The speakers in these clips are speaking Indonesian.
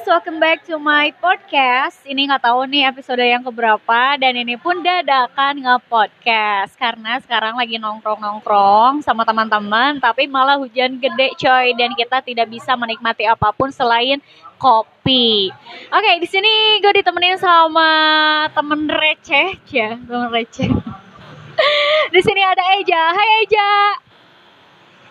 guys, welcome back to my podcast. Ini nggak tahu nih episode yang keberapa dan ini pun dadakan nge-podcast karena sekarang lagi nongkrong-nongkrong sama teman-teman tapi malah hujan gede coy dan kita tidak bisa menikmati apa pun selain kopi. Oke, di sini gue ditemenin sama temen receh, ya, temen receh. di sini ada Eja. Hai Eja.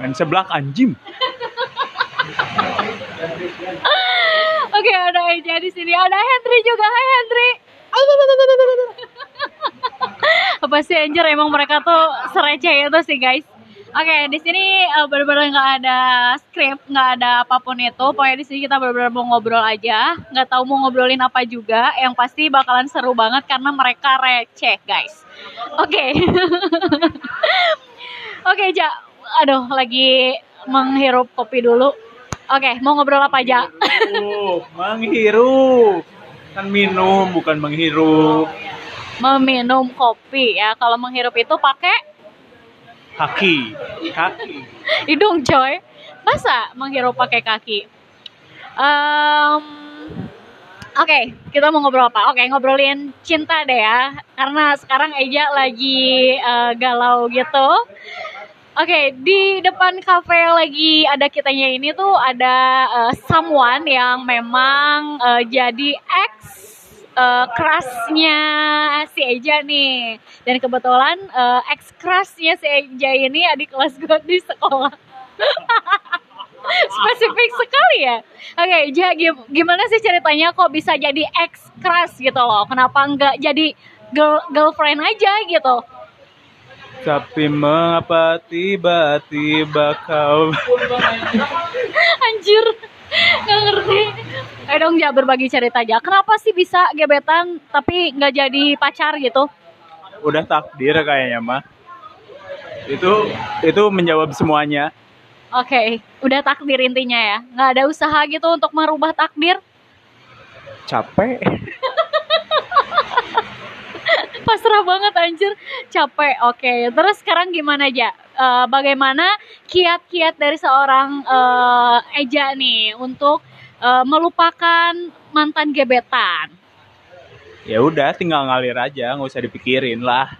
Main seblak anjing. Oke, ada Eja di sini. Ada Hendry juga. Hai Hendry. Apa sih anjir emang mereka tuh sereceh itu sih guys. Oke, di sini uh, benar-benar nggak ada script, nggak ada apa pun itu. Pokoknya di sini kita benar-benar mau ngobrol aja. Nggak tahu mau ngobrolin apa juga. Yang pasti bakalan seru banget karena mereka receh, guys. Oke. Oke, Ja. Aduh, lagi menghirup kopi dulu. Oke, mau ngobrol apa aja? Oh, menghirup. Kan minum, bukan menghirup. Meminum kopi ya. Kalau menghirup itu pakai Kaki. Kaki. hidung coy masa menghirup pakai kaki Em, oke kita mau ngobrol apa oke ngobrolin cinta deh ya karena sekarang Eja lagi eh, galau gitu Oke, di depan kafe yang lagi ada kitanya ini tuh ada eh, someone yang memang eh, jadi ex eh, kerasnya si Eja nih. Dan kebetulan eh, ex kerasnya si Eja ini adik kelas gue di sekolah. Spesifik sekali ya. Oke, Eja gim- gimana sih ceritanya kok bisa jadi ex keras gitu loh? Kenapa nggak jadi girl- girlfriend aja gitu? Tapi mengapa tiba-tiba kau Anjir, nggak ngerti. Ayo dong ja berbagi cerita aja. Kenapa sih bisa gebetan tapi nggak jadi pacar gitu? udah takdir kayaknya mah. Itu itu menjawab semuanya. Oke, udah takdir intinya ya. Nggak ada usaha gitu untuk merubah takdir. Capek. Pasrah banget anjir, capek. Oke, terus sekarang gimana aja? bagaimana kiat-kiat dari seorang eh, Eja nih untuk eh, melupakan mantan gebetan? Ya udah, tinggal ngalir aja, nggak usah dipikirin lah.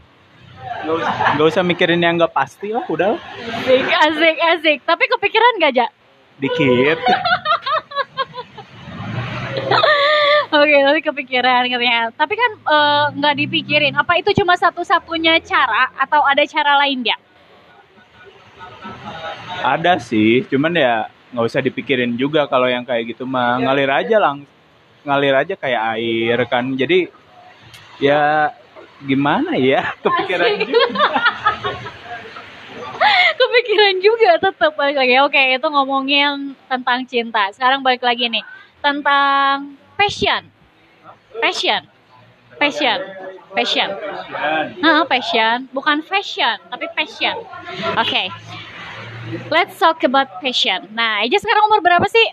Nggak usah, nggak usah mikirin yang nggak pasti lah, udah. Asik, asik, asik. Tapi kepikiran gak, Ja? dikit. Oke, tapi kepikiran katanya. Tapi kan eh, nggak dipikirin. Apa itu cuma satu-satunya cara atau ada cara lain ya? Ada sih, cuman ya nggak usah dipikirin juga kalau yang kayak gitu mah ngalir aja lang, ngalir aja kayak air kan. Jadi ya gimana ya kepikiran Asik. juga. kepikiran juga tetap balik lagi. Oke, itu ngomongin tentang cinta. Sekarang balik lagi nih tentang passion. Passion. Passion. Passion. Nah, passion, bukan fashion, tapi passion. Oke. Let's talk about passion. Nah, Eja sekarang umur berapa sih?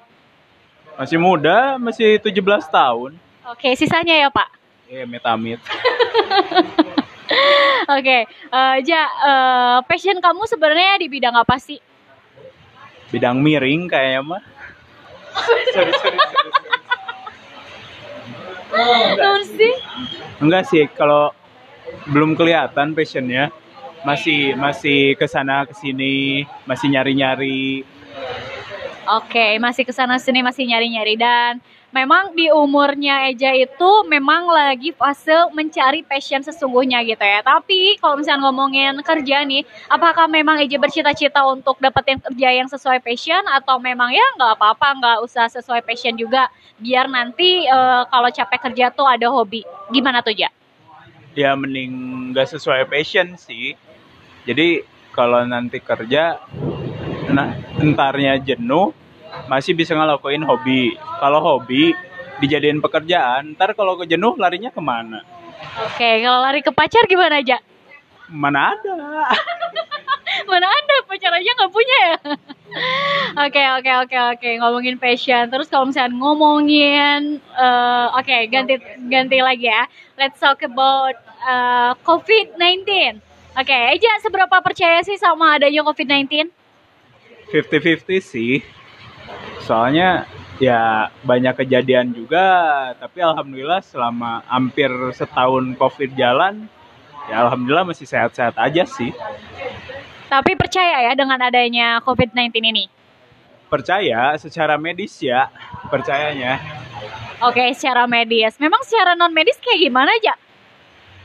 Masih muda, masih 17 tahun. Oke, sisanya ya, Pak. Eh, metamit. Oke, eh, Ja, eh, passion kamu sebenarnya di bidang apa sih? Bidang miring kayaknya mah. sorry, sorry, sorry, sih? Enggak sih, kalau belum kelihatan passionnya. Masih masih ke sana ke sini, masih nyari-nyari. Oke, masih ke sana sini masih nyari-nyari dan memang di umurnya Eja itu memang lagi fase mencari passion sesungguhnya gitu ya. Tapi kalau misalnya ngomongin kerja nih, apakah memang Eja bercita-cita untuk dapetin kerja yang sesuai passion atau memang ya nggak apa-apa nggak usah sesuai passion juga biar nanti eh, kalau capek kerja tuh ada hobi. Gimana tuh Ja? ya mending nggak sesuai passion sih jadi kalau nanti kerja nah entarnya jenuh masih bisa ngelakuin hobi kalau hobi dijadiin pekerjaan ntar kalau kejenuh larinya ke mana Oke, kalau lari ke pacar gimana aja? mana ada Mana ada pacar aja nggak punya ya? Oke oke oke oke ngomongin passion. Terus kalau misalnya ngomongin, eh, oke ganti ganti lagi ya. Let's talk about eh, COVID-19. Oke, Eja seberapa percaya sih sama adanya COVID-19? 50-50 sih soalnya ya banyak kejadian juga tapi alhamdulillah selama hampir setahun covid jalan ya alhamdulillah masih sehat-sehat aja sih Tapi percaya ya dengan adanya COVID-19 ini? percaya secara medis ya percayanya Oke, secara medis. Memang secara non medis kayak gimana aja?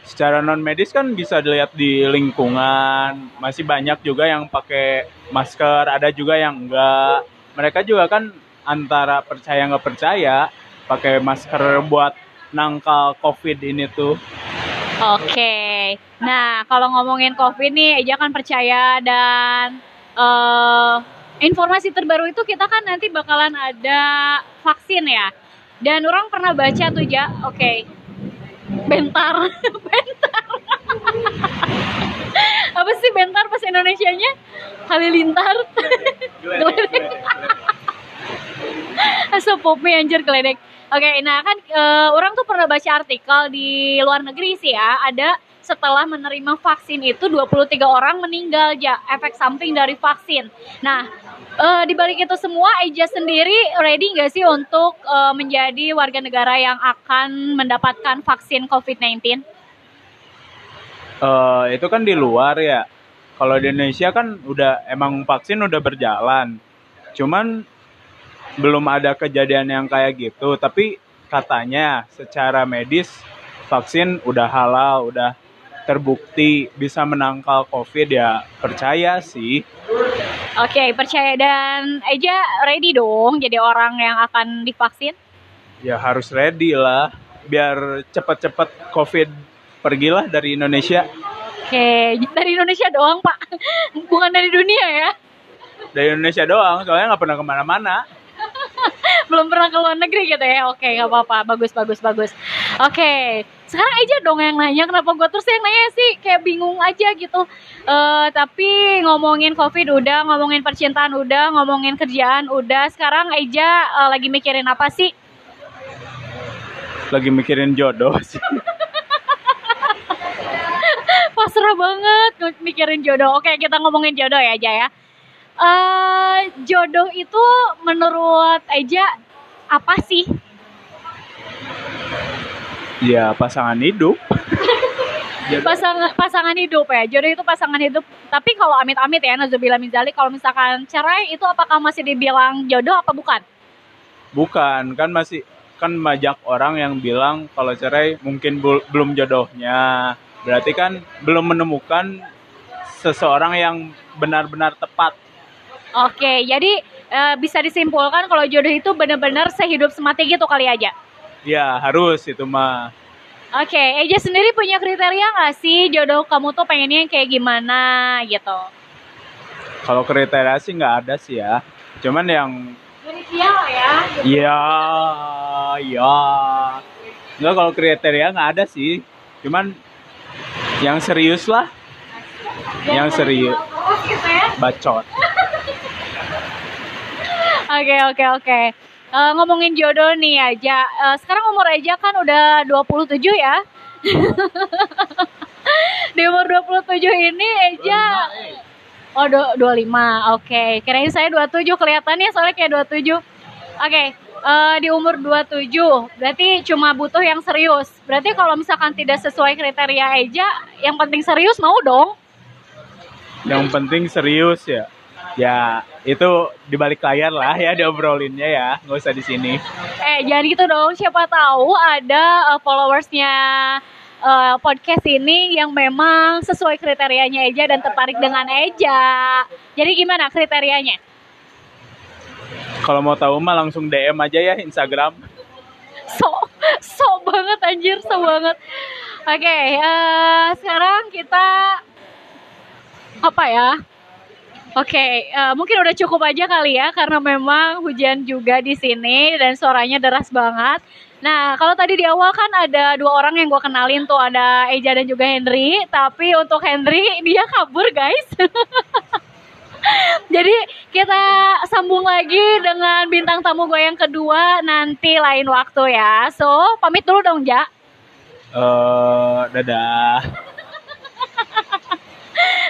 secara non medis kan bisa dilihat di lingkungan masih banyak juga yang pakai masker ada juga yang enggak mereka juga kan antara percaya nggak percaya pakai masker buat nangkal covid ini tuh Oke. Nah, kalau ngomongin COVID nih, Eja kan percaya dan eh informasi terbaru itu kita kan nanti bakalan ada vaksin ya. Dan orang pernah baca tuh ja, oke. Bentar, bentar. Apa sih bentar pas Indonesianya? Halilintar. Geledek. Asa popme anjir geledek. Oke, nah kan eh, orang tuh pernah baca artikel di luar negeri sih ya, ada setelah menerima vaksin itu 23 orang meninggal ya efek samping dari vaksin. Nah, eh, di balik itu semua Eja sendiri ready nggak sih untuk eh, menjadi warga negara yang akan mendapatkan vaksin COVID-19? Eh, itu kan di luar ya kalau di Indonesia kan udah emang vaksin udah berjalan. Cuman belum ada kejadian yang kayak gitu. Tapi katanya secara medis vaksin udah halal udah terbukti bisa menangkal covid ya percaya sih. Oke, percaya. Dan Eja ready dong jadi orang yang akan divaksin? ya harus ready lah biar cepet-cepet covid pergilah dari Indonesia Oke, dari Indonesia doang Pak, bukan dari dunia ya? dari Indonesia doang soalnya nggak pernah ke mana-mana. Belum pernah ke luar negeri gitu ya. Oke nggak apa-apa. Bagus bagus bagus. Oke sekarang aja dong yang nanya kenapa gue terus yang nanya sih? Kayak bingung aja gitu. Eh tapi ngomongin covid udah ngomongin percintaan udah ngomongin kerjaan udah. Sekarang Eja eh, lagi mikirin apa sih? Lagi mikirin jodoh sih pasrah banget mikirin jodoh. Oke kita ngomongin jodoh ya Eja ya eh jodoh itu menurut Eja apa sih? Ya pasangan hidup. Pasangan pasangan hidup ya. Jodoh itu pasangan hidup. Tapi kalau amit-amit ya Nazubillah min zalik kalau misalkan cerai itu apakah masih dibilang jodoh apa bukan? Bukan. Kan masih kan banyak orang yang bilang kalau cerai mungkin belum jodohnya berarti kan belum menemukan seseorang yang benar-benar tepat. Oke jadi eh, bisa disimpulkan kalau jodoh itu benar-benar sehidup semati gitu kali aja? Ya harus itu mah. Oke Eja sendiri punya kriteria nggak sih jodoh kamu tuh pengennya yang kayak gimana gitu? Kalau kriteria sih nggak ada sih ya. Cuman yang kriteria lah ya. Ya ya nggak kalau kriteria nggak ada sih. Cuman yang serius lah yang serius gitu ya bacot Oke oke oke. Eh, ngomongin jodoh nih aja. Eh, sekarang umur aja kan udah 27 ya. Di umur 27 ini Eja Oh, do- 25. Oke. Kirain saya 27 kelihatannya soalnya kayak 27. Oke. Eh, di umur 27 berarti cuma butuh yang serius. Berarti kalau misalkan tidak sesuai kriteria Eja, yang penting serius mau dong. yang penting serius ya ya itu di balik layar lah ya diobrolinnya ya nggak usah di sini Eh, jangan gitu dong. Siapa tahu ada uh, followersnya uh, podcast ini yang memang sesuai kriterianya Eja dan tertarik dengan Eja. Jadi gimana kriterianya? Kalau mau tahu mah langsung DM aja ya Instagram So, so banget anjir, so banget. Oke, eh, sekarang kita apa ya? Oke, eh, mungkin udah cukup aja kali ya karena memang hujan juga di sini dan suaranya deras banget. Nah, kalau tadi di awal kan ada dua orang yang gue kenalin tuh ada Eja dan juga Henry, tapi untuk Henry dia kabur guys. Jadi kita sambung lagi dengan bintang tamu gue yang kedua nanti lain waktu ya. So pamit dulu dong Ja. eh dadah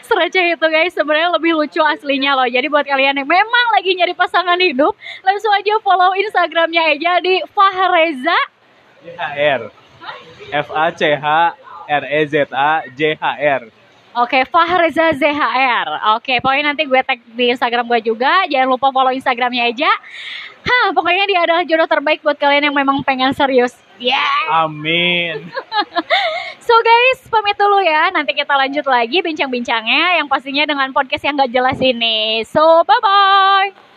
Sereceh itu guys, sebenarnya lebih lucu aslinya loh. Jadi buat kalian yang memang lagi nyari pasangan hidup, langsung aja follow Instagramnya aja di Fahreza. JHR. F A C H R E Z A J H R. Oke, Fahreza ZHR. Oke, pokoknya nanti gue tag di Instagram gue juga. Jangan lupa follow Instagramnya aja. Hah, pokoknya dia adalah jodoh terbaik buat kalian yang memang pengen serius. Yeah. Amin. So guys, pamit dulu ya. Nanti kita lanjut lagi bincang-bincangnya yang pastinya dengan podcast yang gak jelas ini. So, bye-bye.